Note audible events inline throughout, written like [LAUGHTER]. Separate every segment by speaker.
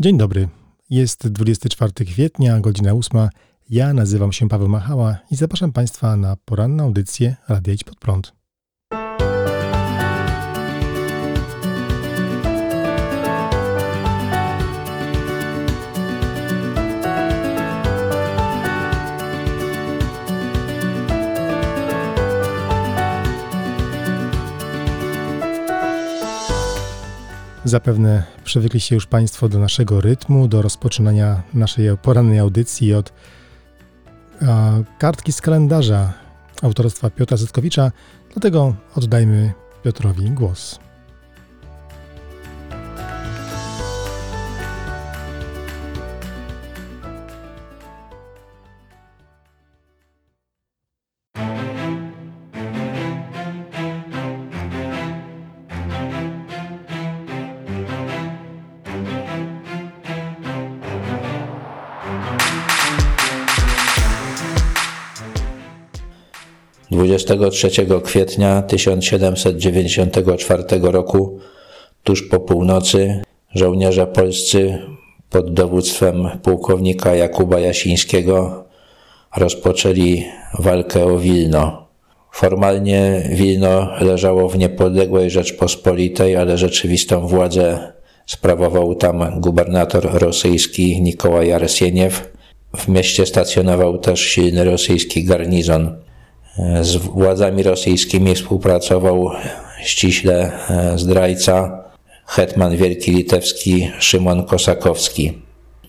Speaker 1: Dzień dobry. Jest 24 kwietnia, godzina 8. Ja nazywam się Paweł Machała i zapraszam Państwa na poranną audycję Radia Idź Pod Prąd. Zapewne przywykliście już Państwo do naszego rytmu, do rozpoczynania naszej porannej audycji od a, kartki z kalendarza autorstwa Piotra Zytkowicza, dlatego oddajmy Piotrowi głos.
Speaker 2: 23 kwietnia 1794 roku, tuż po północy, żołnierze polscy pod dowództwem pułkownika Jakuba Jasińskiego rozpoczęli walkę o Wilno. Formalnie Wilno leżało w niepodległej Rzeczpospolitej, ale rzeczywistą władzę sprawował tam gubernator rosyjski Nikołaj Arsieniew. W mieście stacjonował też silny rosyjski garnizon. Z władzami rosyjskimi współpracował ściśle e, zdrajca hetman wielki litewski Szymon Kosakowski.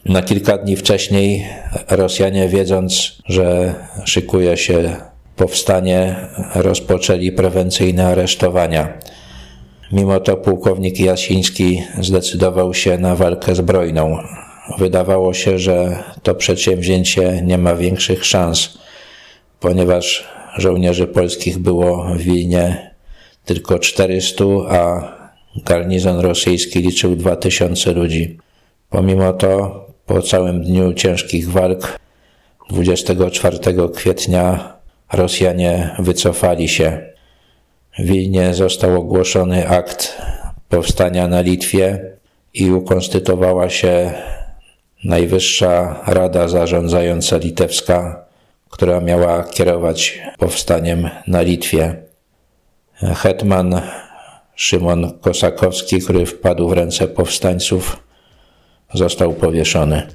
Speaker 2: Na kilka dni wcześniej Rosjanie, wiedząc, że szykuje się powstanie, rozpoczęli prewencyjne aresztowania. Mimo to pułkownik Jasiński zdecydował się na walkę zbrojną. Wydawało się, że to przedsięwzięcie nie ma większych szans, ponieważ żołnierzy polskich było w Wilnie tylko 400, a garnizon rosyjski liczył 2000 ludzi. Pomimo to, po całym dniu ciężkich walk, 24 kwietnia Rosjanie wycofali się. W Wilnie został ogłoszony akt powstania na Litwie i ukonstytuowała się Najwyższa Rada Zarządzająca Litewska, która miała kierować powstaniem na Litwie. Hetman Szymon Kosakowski, który wpadł w ręce powstańców, został powieszony.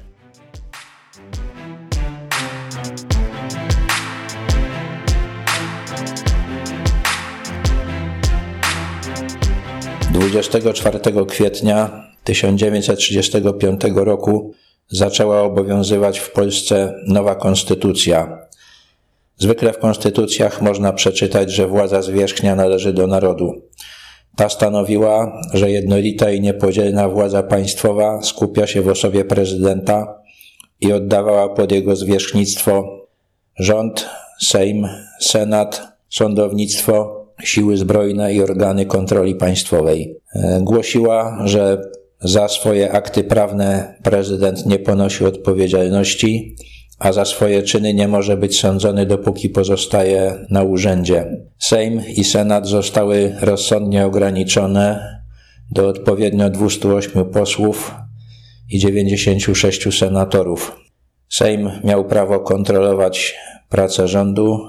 Speaker 2: Dwudziestego czwartego kwietnia 1935 roku zaczęła obowiązywać w Polsce nowa konstytucja, Zwykle w konstytucjach można przeczytać, że władza zwierzchnia należy do narodu. Ta stanowiła, że jednolita i niepodzielna władza państwowa skupia się w osobie prezydenta i oddawała pod jego zwierzchnictwo rząd, Sejm, Senat, sądownictwo, siły zbrojne i organy kontroli państwowej. E, głosiła, że za swoje akty prawne prezydent nie ponosi odpowiedzialności, a za swoje czyny nie może być sądzony, dopóki pozostaje na urzędzie. Sejm i Senat zostały rozsądnie ograniczone do odpowiednio 208 posłów i 96 senatorów. Sejm miał prawo kontrolować pracę rządu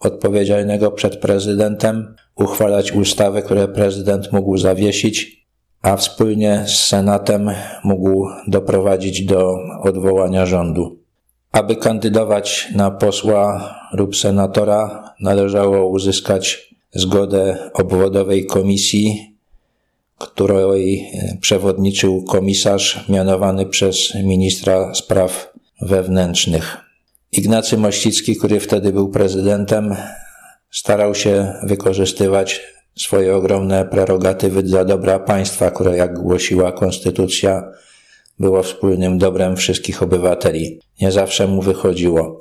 Speaker 2: odpowiedzialnego przed prezydentem, uchwalać ustawy, które prezydent mógł zawiesić, a wspólnie z Senatem mógł doprowadzić do odwołania rządu. Aby kandydować na posła lub senatora, należało uzyskać zgodę obwodowej komisji, której przewodniczył komisarz mianowany przez ministra spraw wewnętrznych. Ignacy Mościcki, który wtedy był prezydentem, starał się wykorzystywać swoje ogromne prerogatywy dla dobra państwa, które, jak głosiła konstytucja, było wspólnym dobrem wszystkich obywateli. Nie zawsze mu wychodziło.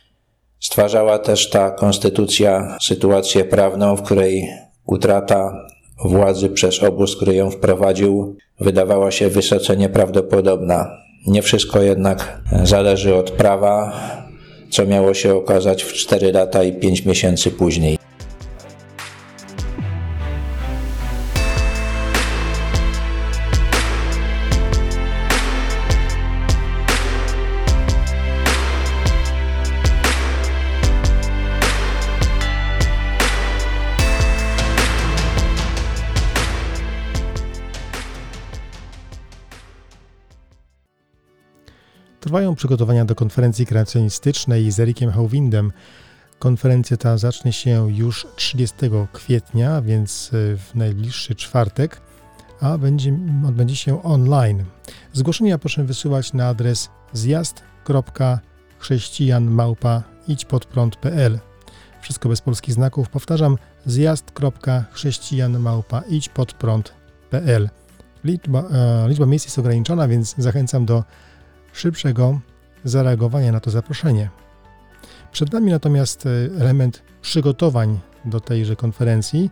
Speaker 2: Stwarzała też ta konstytucja sytuację prawną, w której utrata władzy przez obóz, który ją wprowadził, wydawała się wysoce nieprawdopodobna. Nie wszystko jednak zależy od prawa, co miało się okazać w 4 lata i 5 miesięcy później.
Speaker 1: Trwają przygotowania do konferencji kreacjonistycznej z Erikiem Hałwindem. Konferencja ta zacznie się już 30 kwietnia, więc y, w najbliższy czwartek, a będzie, odbędzie się online. Zgłoszenia proszę wysyłać na adres zjazd.chrześcijanmałpa.idźpodprąd.pl Wszystko bez polskich znaków. Powtarzam, zjazd.chrześcijanmałpa.idźpodprąd.pl Liczba, e, liczba miejsc jest ograniczona, więc zachęcam do szybszego zareagowania na to zaproszenie. Przed nami natomiast e, element przygotowań do tejże konferencji,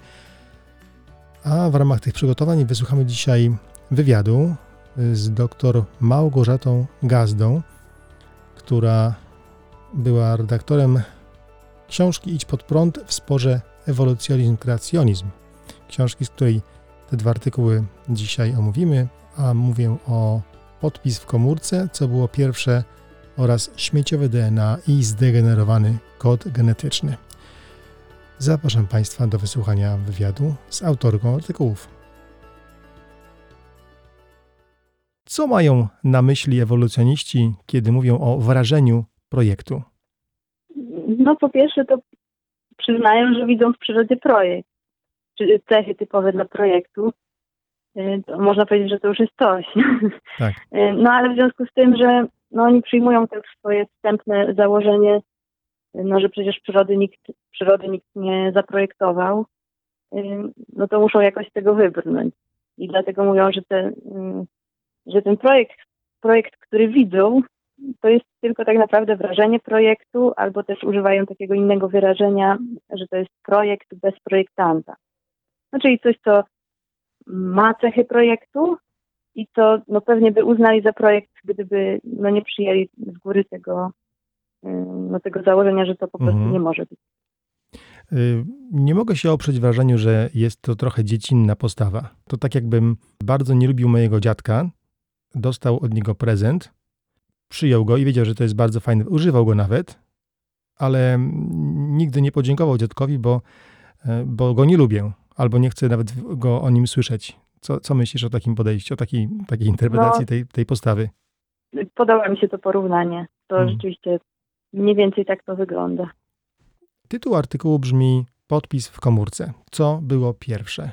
Speaker 1: a w ramach tych przygotowań wysłuchamy dzisiaj wywiadu e, z dr Małgorzatą Gazdą, która była redaktorem książki Idź pod prąd w sporze ewolucjonizm-kreacjonizm. Książki, z której te dwa artykuły dzisiaj omówimy, a mówię o podpis w komórce, co było pierwsze, oraz śmieciowe DNA i zdegenerowany kod genetyczny. Zapraszam Państwa do wysłuchania wywiadu z autorką artykułów. Co mają na myśli ewolucjoniści, kiedy mówią o wrażeniu projektu?
Speaker 3: No po pierwsze to przyznają, że widzą w przyrodzie projekt, czy cechy typowe dla projektu. Y, To można powiedzieć, że to już jest coś. [LAUGHS]
Speaker 1: Tak.
Speaker 3: Y, No ale w związku z tym, że no, oni przyjmują to swoje wstępne założenie, no, że przecież przyrody nikt, przyrody nikt nie zaprojektował, y, no to muszą jakoś z tego wybrnąć. I dlatego mówią, że, te, że ten projekt, projekt, który widzą, to jest tylko tak naprawdę wrażenie projektu, albo też używają takiego innego wyrażenia, że to jest projekt bez projektanta. No, czyli coś, co ma cechy projektu i co no, pewnie by uznali za projekt, gdyby no, nie przyjęli z góry tego, no, tego założenia, że to po prostu
Speaker 1: Mhm.
Speaker 3: nie może być.
Speaker 1: Y, Nie mogę się oprzeć wrażeniu, że jest to trochę dziecinna postawa. To tak jakbym bardzo nie lubił mojego dziadka, dostał od niego prezent, przyjął go i wiedział, że to jest bardzo fajne, używał go nawet, ale mm, nigdy nie podziękował dziadkowi, bo, e, bo go nie lubię, albo nie chcę nawet go o nim słyszeć. Co, co myślisz o takim podejściu, o takiej, takiej interpretacji
Speaker 3: No.
Speaker 1: tej, tej postawy?
Speaker 3: Podoba mi się to porównanie. To
Speaker 1: Mhm.
Speaker 3: rzeczywiście mniej więcej tak to wygląda.
Speaker 1: Tytuł artykułu brzmi Podpis w komórce. Co było pierwsze?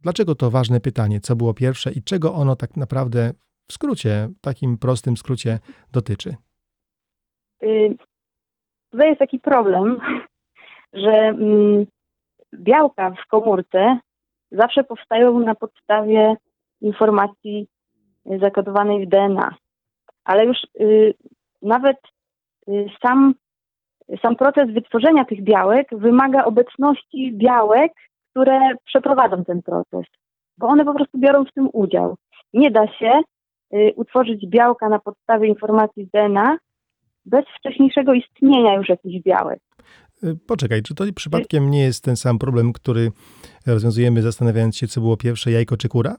Speaker 1: Dlaczego to ważne pytanie? Co było pierwsze i czego ono tak naprawdę w skrócie, takim prostym skrócie dotyczy?
Speaker 3: Y, Tutaj jest taki problem, [LAUGHS] że mm, białka w komórce zawsze powstają na podstawie informacji zakodowanej w DNA. Ale już y, nawet y, sam, sam proces wytworzenia tych białek wymaga obecności białek, które przeprowadzą ten proces, bo one po prostu biorą w tym udział. Nie da się y, utworzyć białka na podstawie informacji z DNA bez wcześniejszego istnienia już jakichś białek.
Speaker 1: Y, Poczekaj, czy to przypadkiem nie jest ten sam problem, który rozwiązujemy zastanawiając się, co było pierwsze, jajko czy kura?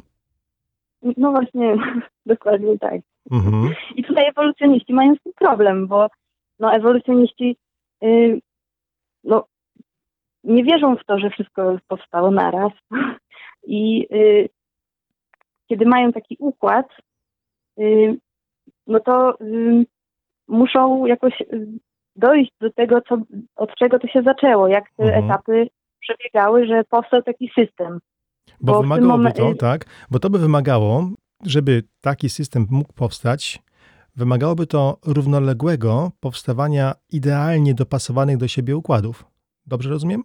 Speaker 3: No właśnie, [LAUGHS] dokładnie tak.
Speaker 1: Mhm.
Speaker 3: I tutaj ewolucjoniści mają z tym problem, bo no, ewolucjoniści y, no, nie wierzą w to, że wszystko powstało naraz. [LAUGHS] I y, kiedy mają taki układ, y, no to y, muszą jakoś y, dojść do tego, co, od czego to się zaczęło, jak te
Speaker 1: Mhm.
Speaker 3: etapy przebiegały, że powstał taki system.
Speaker 1: Bo,
Speaker 3: Bo
Speaker 1: wymagałoby to, tak, bo to by wymagało, żeby taki system mógł powstać, wymagałoby to równoległego powstawania idealnie dopasowanych do siebie układów. Dobrze rozumiem?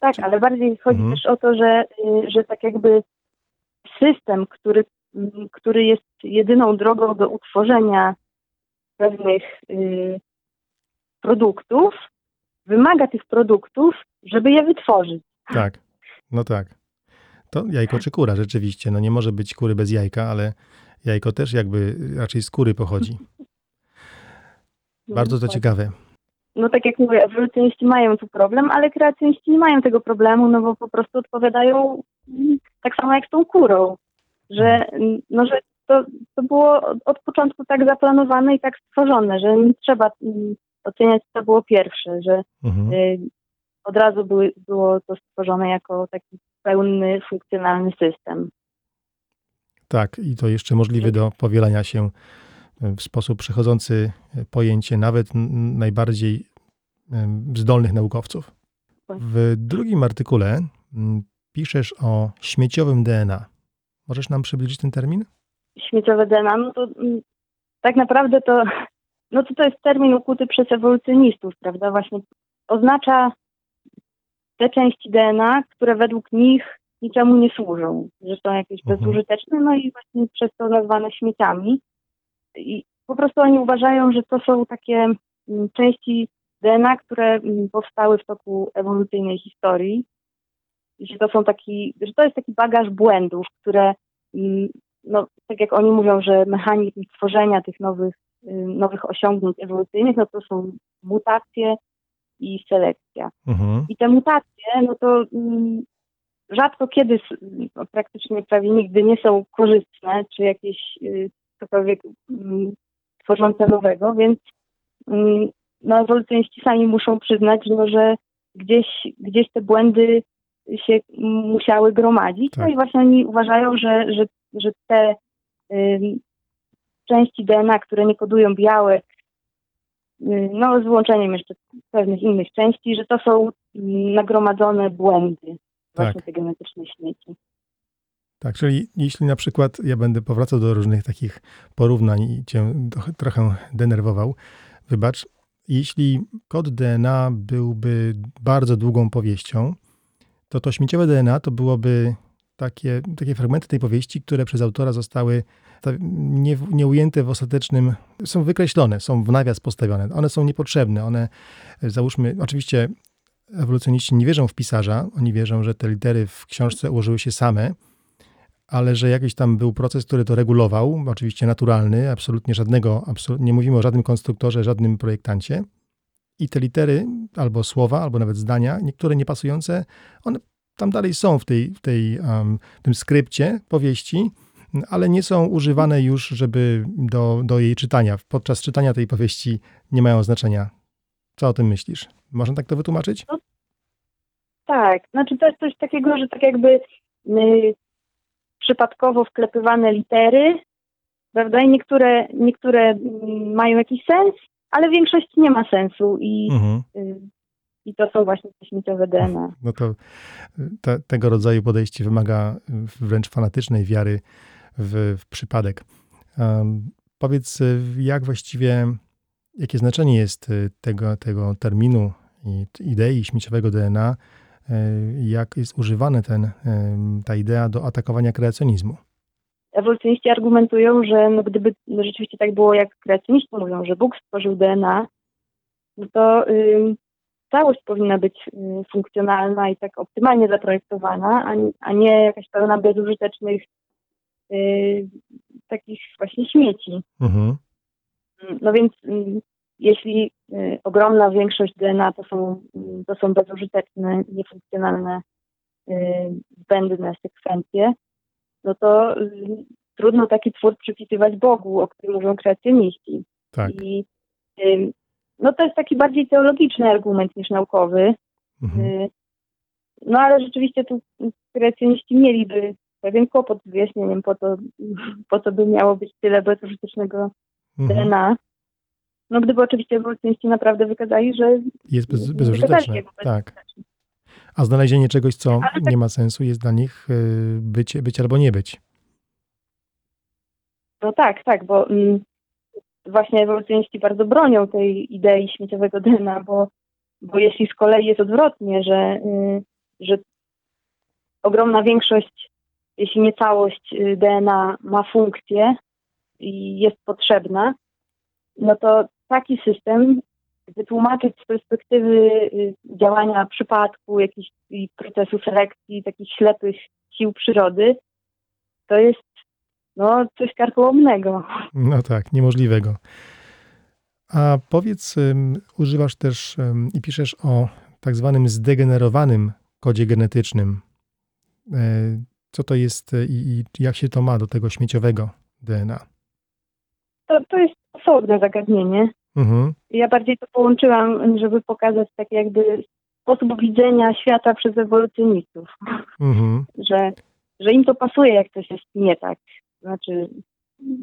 Speaker 3: Tak, ale bardziej chodzi
Speaker 1: Mhm.
Speaker 3: też o to, że, y, że tak jakby system, który, mm, który jest jedyną drogą do utworzenia pewnych y, produktów, wymaga tych produktów, żeby je wytworzyć.
Speaker 1: Tak, no tak. To jajko czy kura, rzeczywiście. No nie może być kury bez jajka, ale jajko też jakby raczej z kury pochodzi. [LAUGHS] Bardzo to
Speaker 3: Tak.
Speaker 1: ciekawe.
Speaker 3: No tak jak mówię, ewolucjoniści mają tu problem, ale kreacjoniści nie mają tego problemu, no bo po prostu odpowiadają tak samo jak z tą kurą, że, no, że to, to było od, początku tak zaplanowane i tak stworzone, że nie trzeba oceniać, co było pierwsze, że
Speaker 1: Mhm.
Speaker 3: y, od razu były, było to stworzone jako taki pełny, funkcjonalny system.
Speaker 1: Tak, i to jeszcze możliwy do powielania się w sposób przechodzący pojęcie nawet najbardziej zdolnych naukowców. W drugim artykule mm, piszesz o śmieciowym DNA. Możesz nam przybliżyć ten termin?
Speaker 3: Śmieciowe DNA, no to mm, tak naprawdę to, no to to jest termin ukuty przez ewolucjonistów, prawda? Właśnie oznacza te części DNA, które według nich niczemu nie służą, że są jakieś
Speaker 1: Mhm.
Speaker 3: bezużyteczne, no i właśnie przez to nazwane śmieciami. I po prostu oni uważają, że to są takie mm, części DNA, które mm, powstały w toku ewolucyjnej historii. Że to są taki, że to jest taki bagaż błędów, które, mm, no, tak jak oni mówią, że mechanizm tworzenia tych nowych, nowych osiągnięć ewolucyjnych, no to są mutacje i selekcja.
Speaker 1: Mhm.
Speaker 3: I te mutacje, no to mm, rzadko kiedy, no, praktycznie prawie nigdy nie są korzystne, czy jakieś y, cokolwiek mm, tworzące nowego, więc mm, no, ewolucjoniści sami muszą przyznać, no, że gdzieś, gdzieś te błędy się musiały gromadzić. No
Speaker 1: Tak.
Speaker 3: i właśnie oni uważają, że, że, że te części DNA, które nie kodują białek, y, no z wyłączeniem jeszcze pewnych innych części, że to są mm, nagromadzone błędy, właśnie
Speaker 1: Tak.
Speaker 3: te genetyczne śmieci.
Speaker 1: Tak, czyli jeśli na przykład ja będę powracał do różnych takich porównań i cię trochę denerwował, wybacz, jeśli kod DNA byłby bardzo długą powieścią, to to śmieciowe DNA to byłoby takie, takie fragmenty tej powieści, które przez autora zostały ta- nie, nie ujęte w ostatecznym, są wykreślone, są w nawias postawione. One są niepotrzebne. One, załóżmy, oczywiście ewolucjoniści nie wierzą w pisarza, oni wierzą, że te litery w książce ułożyły się same, ale że jakiś tam był proces, który to regulował, oczywiście naturalny, absolutnie żadnego, nie mówimy o żadnym konstruktorze, żadnym projektancie. I te litery, albo słowa, albo nawet zdania, niektóre niepasujące, one tam dalej są w, tej, w, tej, um, tym skrypcie powieści, ale nie są używane już, żeby do, do jej czytania. Podczas czytania tej powieści nie mają znaczenia. Co o tym myślisz? Można tak to wytłumaczyć?
Speaker 3: Tak, znaczy to jest coś takiego, że tak jakby y, przypadkowo wklepywane litery, prawda? I niektóre, niektóre mm, mają jakiś sens, ale większość nie ma sensu i,
Speaker 1: Mhm.
Speaker 3: y, i to są właśnie te śmieciowe DNA.
Speaker 1: No to te, tego rodzaju podejście wymaga wręcz fanatycznej wiary w, w przypadek. Um, powiedz, y, jak właściwie, jakie znaczenie jest y, tego, tego terminu i idei śmieciowego DNA, y, jak jest używany ten, ta idea do atakowania kreacjonizmu?
Speaker 3: Ewolucjoniści argumentują, że no gdyby rzeczywiście tak było, jak kreacjoniści mówią, że Bóg stworzył DNA, no to całość powinna być y, funkcjonalna i tak optymalnie zaprojektowana, a, nie jakaś pełna bezużytecznych y, takich właśnie śmieci.
Speaker 1: Mhm.
Speaker 3: No więc mm, jeśli y, ogromna większość DNA to są, y, to są bezużyteczne, niefunkcjonalne, y, zbędne sekwencje, no to y, trudno taki twór przypisywać Bogu, o którym mówią kreacjoniści.
Speaker 1: Tak.
Speaker 3: I y, no to jest taki bardziej teologiczny argument niż naukowy.
Speaker 1: Mhm.
Speaker 3: Y, No ale rzeczywiście tu kreacjoniści mieliby pewien kłopot z wyjaśnieniem, po to, po co by miało być tyle bezużytecznego
Speaker 1: Mhm.
Speaker 3: DNA. No gdyby oczywiście ewolucjoniści naprawdę wykazali, że
Speaker 1: Jest bez, bezużyteczne. Tak. A znalezienie czegoś, co
Speaker 3: tak-
Speaker 1: nie ma sensu, jest dla nich y, być, być albo nie być.
Speaker 3: No tak, tak, bo mm, właśnie ewolucjoniści bardzo bronią tej idei śmieciowego DNA, bo, bo jeśli z kolei jest odwrotnie, że, y, że ogromna większość, jeśli nie całość y, DNA ma funkcję i jest potrzebna, no to taki system wytłumaczyć z perspektywy y, działania przypadku, jakichś procesu selekcji, takich ślepych sił przyrody, to jest no, coś karkołomnego.
Speaker 1: No tak, niemożliwego. A powiedz, używasz też i piszesz o tak zwanym zdegenerowanym kodzie genetycznym. E, Co to jest i, i jak się to ma do tego śmieciowego DNA?
Speaker 3: To, to jest osobne zagadnienie.
Speaker 1: Mhm.
Speaker 3: Ja bardziej to połączyłam, żeby pokazać tak jakby sposób widzenia świata przez ewolucjonistów,
Speaker 1: Mhm.
Speaker 3: że, że im to pasuje, jak coś jest nie tak. Znaczy,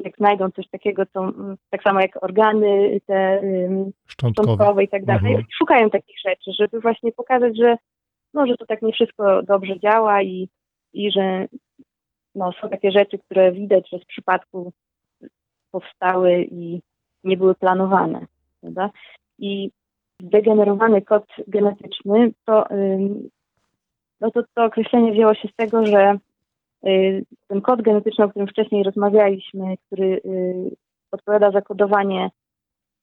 Speaker 3: jak znajdą coś takiego, co mm, tak samo jak organy te ym,
Speaker 1: Szczątkowe.
Speaker 3: szczątkowe i tak dalej,
Speaker 1: Mhm.
Speaker 3: szukają takich rzeczy, żeby właśnie pokazać, że no, że to tak nie wszystko dobrze działa i, i że no, są takie rzeczy, które widać, że z przypadku powstały i nie były planowane. Prawda? I zdegenerowany kod genetyczny, to, no to to określenie wzięło się z tego, że ten kod genetyczny, o którym wcześniej rozmawialiśmy, który y, odpowiada za kodowanie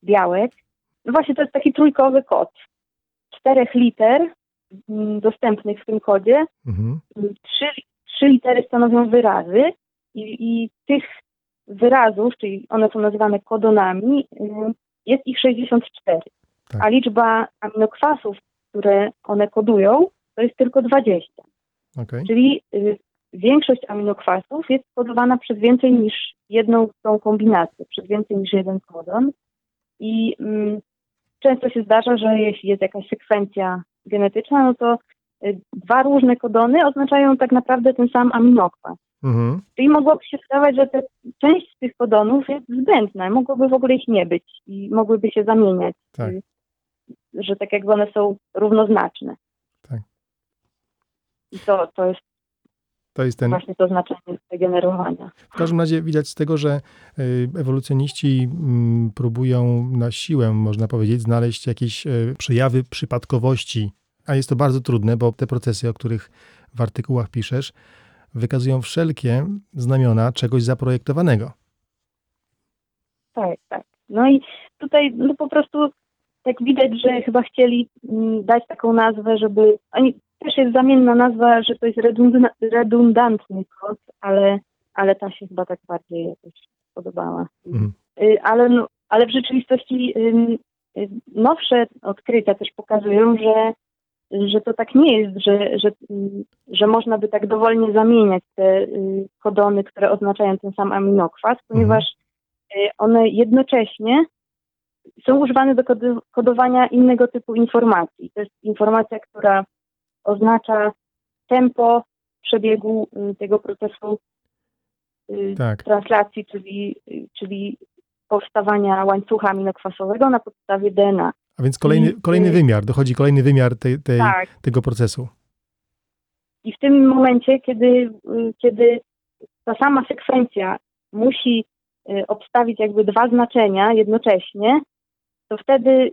Speaker 3: białek, no właśnie to jest taki trójkowy kod. Czterech liter mm, dostępnych w tym kodzie,
Speaker 1: Mhm.
Speaker 3: trzy, trzy litery stanowią wyrazy i, i tych wyrazów, czyli one są nazywane kodonami, y, jest ich 64.
Speaker 1: Tak.
Speaker 3: A liczba aminokwasów, które one kodują, to jest tylko 20.
Speaker 1: Okej.
Speaker 3: Czyli y, większość aminokwasów jest kodowana przez więcej niż jedną tą kombinację, przez więcej niż jeden kodon. I mm, często się zdarza, że jeśli jest jakaś sekwencja genetyczna, no to y, dwa różne kodony oznaczają tak naprawdę ten sam aminokwas.
Speaker 1: Mhm.
Speaker 3: Czyli mogłoby się wydawać, że te, część z tych kodonów jest zbędna, mogłoby w ogóle ich nie być i mogłyby się zamieniać,
Speaker 1: Tak.
Speaker 3: y, że tak jakby one są równoznaczne.
Speaker 1: Tak.
Speaker 3: I to, to jest
Speaker 1: To jest ten.
Speaker 3: właśnie to znaczenie degenerowania.
Speaker 1: W każdym razie widać z tego, że y, ewolucjoniści mm, próbują na siłę, można powiedzieć, znaleźć jakieś y, przejawy przypadkowości, a jest to bardzo trudne, bo te procesy, o których w artykułach piszesz, wykazują wszelkie znamiona czegoś zaprojektowanego.
Speaker 3: Tak, tak. No i tutaj no po prostu tak widać, że chyba chcieli mm, dać taką nazwę, żeby. Oni też jest zamienna nazwa, że to jest redunda, redundantny kod, ale, ale ta się chyba tak bardziej jakoś podobała.
Speaker 1: Mhm.
Speaker 3: Y, Ale, no, ale w rzeczywistości y, nowsze odkrycia też pokazują, że, że to tak nie jest, że, że, że można by tak dowolnie zamieniać te y, kodony, które oznaczają ten sam aminokwas, ponieważ y, one jednocześnie są używane do kodowania innego typu informacji. To jest informacja, która oznacza tempo przebiegu y, tego procesu y,
Speaker 1: Tak.
Speaker 3: translacji, czyli, czyli powstawania łańcucha aminokwasowego na podstawie DNA.
Speaker 1: A więc kolejny, kolejny
Speaker 3: y-
Speaker 1: wymiar, dochodzi kolejny wymiar tej, tej,
Speaker 3: Tak.
Speaker 1: tego procesu.
Speaker 3: I w tym momencie, kiedy, y, kiedy ta sama sekwencja musi y, obstawić jakby dwa znaczenia jednocześnie, to wtedy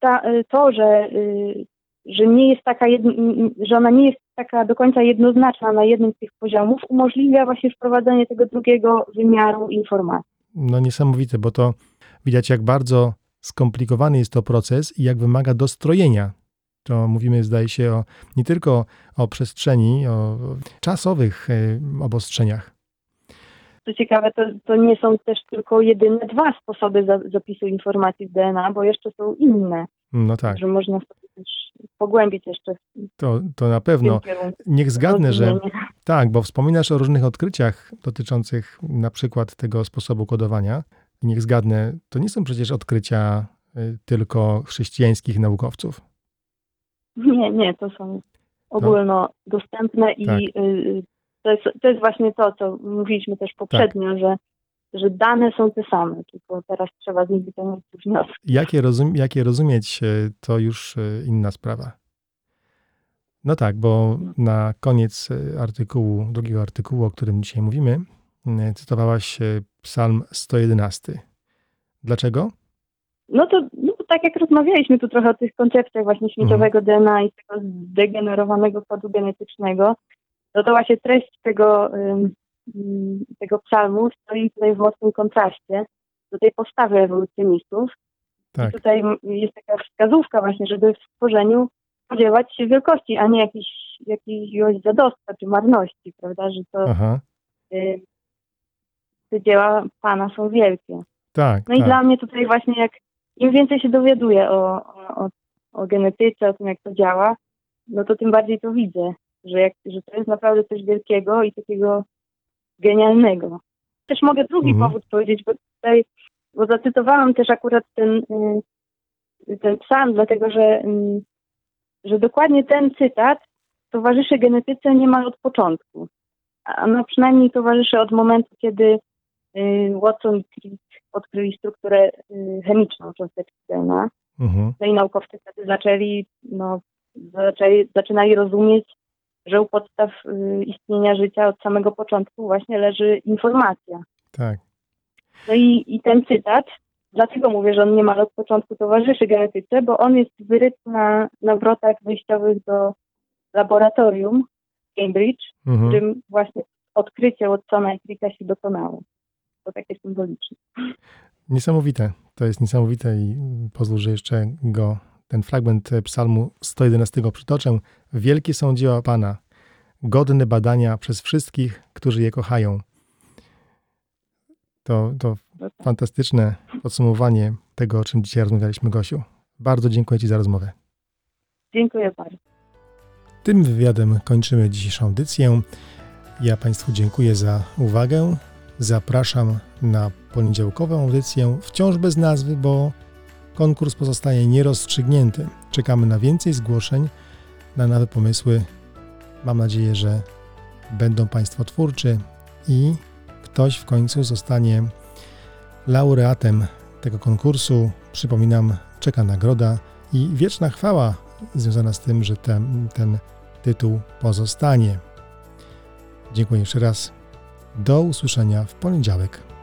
Speaker 3: ta, y, to, że, y, że nie jest taka, jedn, że ona nie jest taka do końca jednoznaczna na jednym z tych poziomów, umożliwia właśnie wprowadzenie tego drugiego wymiaru informacji.
Speaker 1: No niesamowite, bo to widać, jak bardzo skomplikowany jest to proces i jak wymaga dostrojenia. To mówimy, zdaje się, o, nie tylko o przestrzeni, o czasowych e, obostrzeniach.
Speaker 3: Co ciekawe, to, to nie są też tylko jedyne dwa sposoby za, zapisu informacji w DNA, bo jeszcze są inne,
Speaker 1: No tak,
Speaker 3: że można pogłębić jeszcze
Speaker 1: to, to na pewno. Niech zgadnę, że tak, bo wspominasz o różnych odkryciach dotyczących na przykład tego sposobu kodowania. Niech zgadnę, to nie są przecież odkrycia y, tylko chrześcijańskich naukowców.
Speaker 3: Nie, nie, to są ogólnodostępne i
Speaker 1: Tak.
Speaker 3: y, to, jest, to jest właśnie to, co mówiliśmy też poprzednio, że, że dane są te same, tylko teraz trzeba z nich wyciągnąć wnioski.
Speaker 1: Jakie, rozum, jakie rozumieć, e, to już e, inna sprawa. No tak, bo na koniec e, artykułu, drugiego artykułu, o którym dzisiaj mówimy, cytowałaś Psalm 111. Dlaczego?
Speaker 3: No to no, tak jak rozmawialiśmy tu trochę o tych koncepcjach właśnie śmieciowego DNA i tego zdegenerowanego kodu genetycznego, no to właśnie treść tego, tego psalmu stoi tutaj w mocnym kontraście do tej postawy ewolucjonistów.
Speaker 1: Tak,
Speaker 3: tutaj jest taka wskazówka właśnie, żeby w stworzeniu spodziewać się wielkości, a nie jakiejś, jakiegoś zadostwa czy marności, prawda, że to y, te dzieła Pana są wielkie.
Speaker 1: tak,
Speaker 3: No i
Speaker 1: tak.
Speaker 3: dla mnie tutaj właśnie jak im więcej się dowiaduję o, o, o genetyce, o tym jak to działa, no to tym bardziej to widzę, że, jak, że to jest naprawdę coś wielkiego i takiego genialnego. Też mogę drugi
Speaker 1: Mhm.
Speaker 3: powód powiedzieć, bo tutaj, bo zacytowałam też akurat ten, y, ten psalm, dlatego że, y, że dokładnie ten cytat towarzyszy genetyce niemal od początku. A no przynajmniej towarzyszy od momentu, kiedy y, Watson i Crick odkryli strukturę chemiczną cząsteczki DNA.
Speaker 1: Mhm.
Speaker 3: No i naukowcy wtedy zaczęli, no, zaczęli, zaczynali rozumieć, że u podstaw y, istnienia życia od samego początku właśnie leży informacja.
Speaker 1: Tak.
Speaker 3: No i, i ten cytat, dlatego mówię, że on niemal od początku towarzyszy genetyce, bo on jest wyryty na, na wrotach wyjściowych do laboratorium w Cambridge, w
Speaker 1: Mhm.
Speaker 3: którym właśnie odkrycie Watsona i Cricka się dokonało. To takie symboliczne.
Speaker 1: Niesamowite. To jest niesamowite i pozwól, że jeszcze go, ten fragment psalmu 111 przytoczę. Wielkie są dzieła Pana, godne badania przez wszystkich, którzy je kochają. To, to fantastyczne podsumowanie tego, o czym dzisiaj rozmawialiśmy, Gosiu. Bardzo dziękuję Ci za rozmowę.
Speaker 3: Dziękuję bardzo.
Speaker 1: Tym wywiadem kończymy dzisiejszą audycję. Ja Państwu dziękuję za uwagę. Zapraszam na poniedziałkową audycję, wciąż bez nazwy, bo konkurs pozostaje nierozstrzygnięty. Czekamy na więcej zgłoszeń, na nowe pomysły. Mam nadzieję, że będą Państwo twórczy i ktoś w końcu zostanie laureatem tego konkursu. Przypominam, czeka nagroda i wieczna chwała związana z tym, że ten, ten tytuł pozostanie. Dziękuję jeszcze raz. Do usłyszenia w poniedziałek.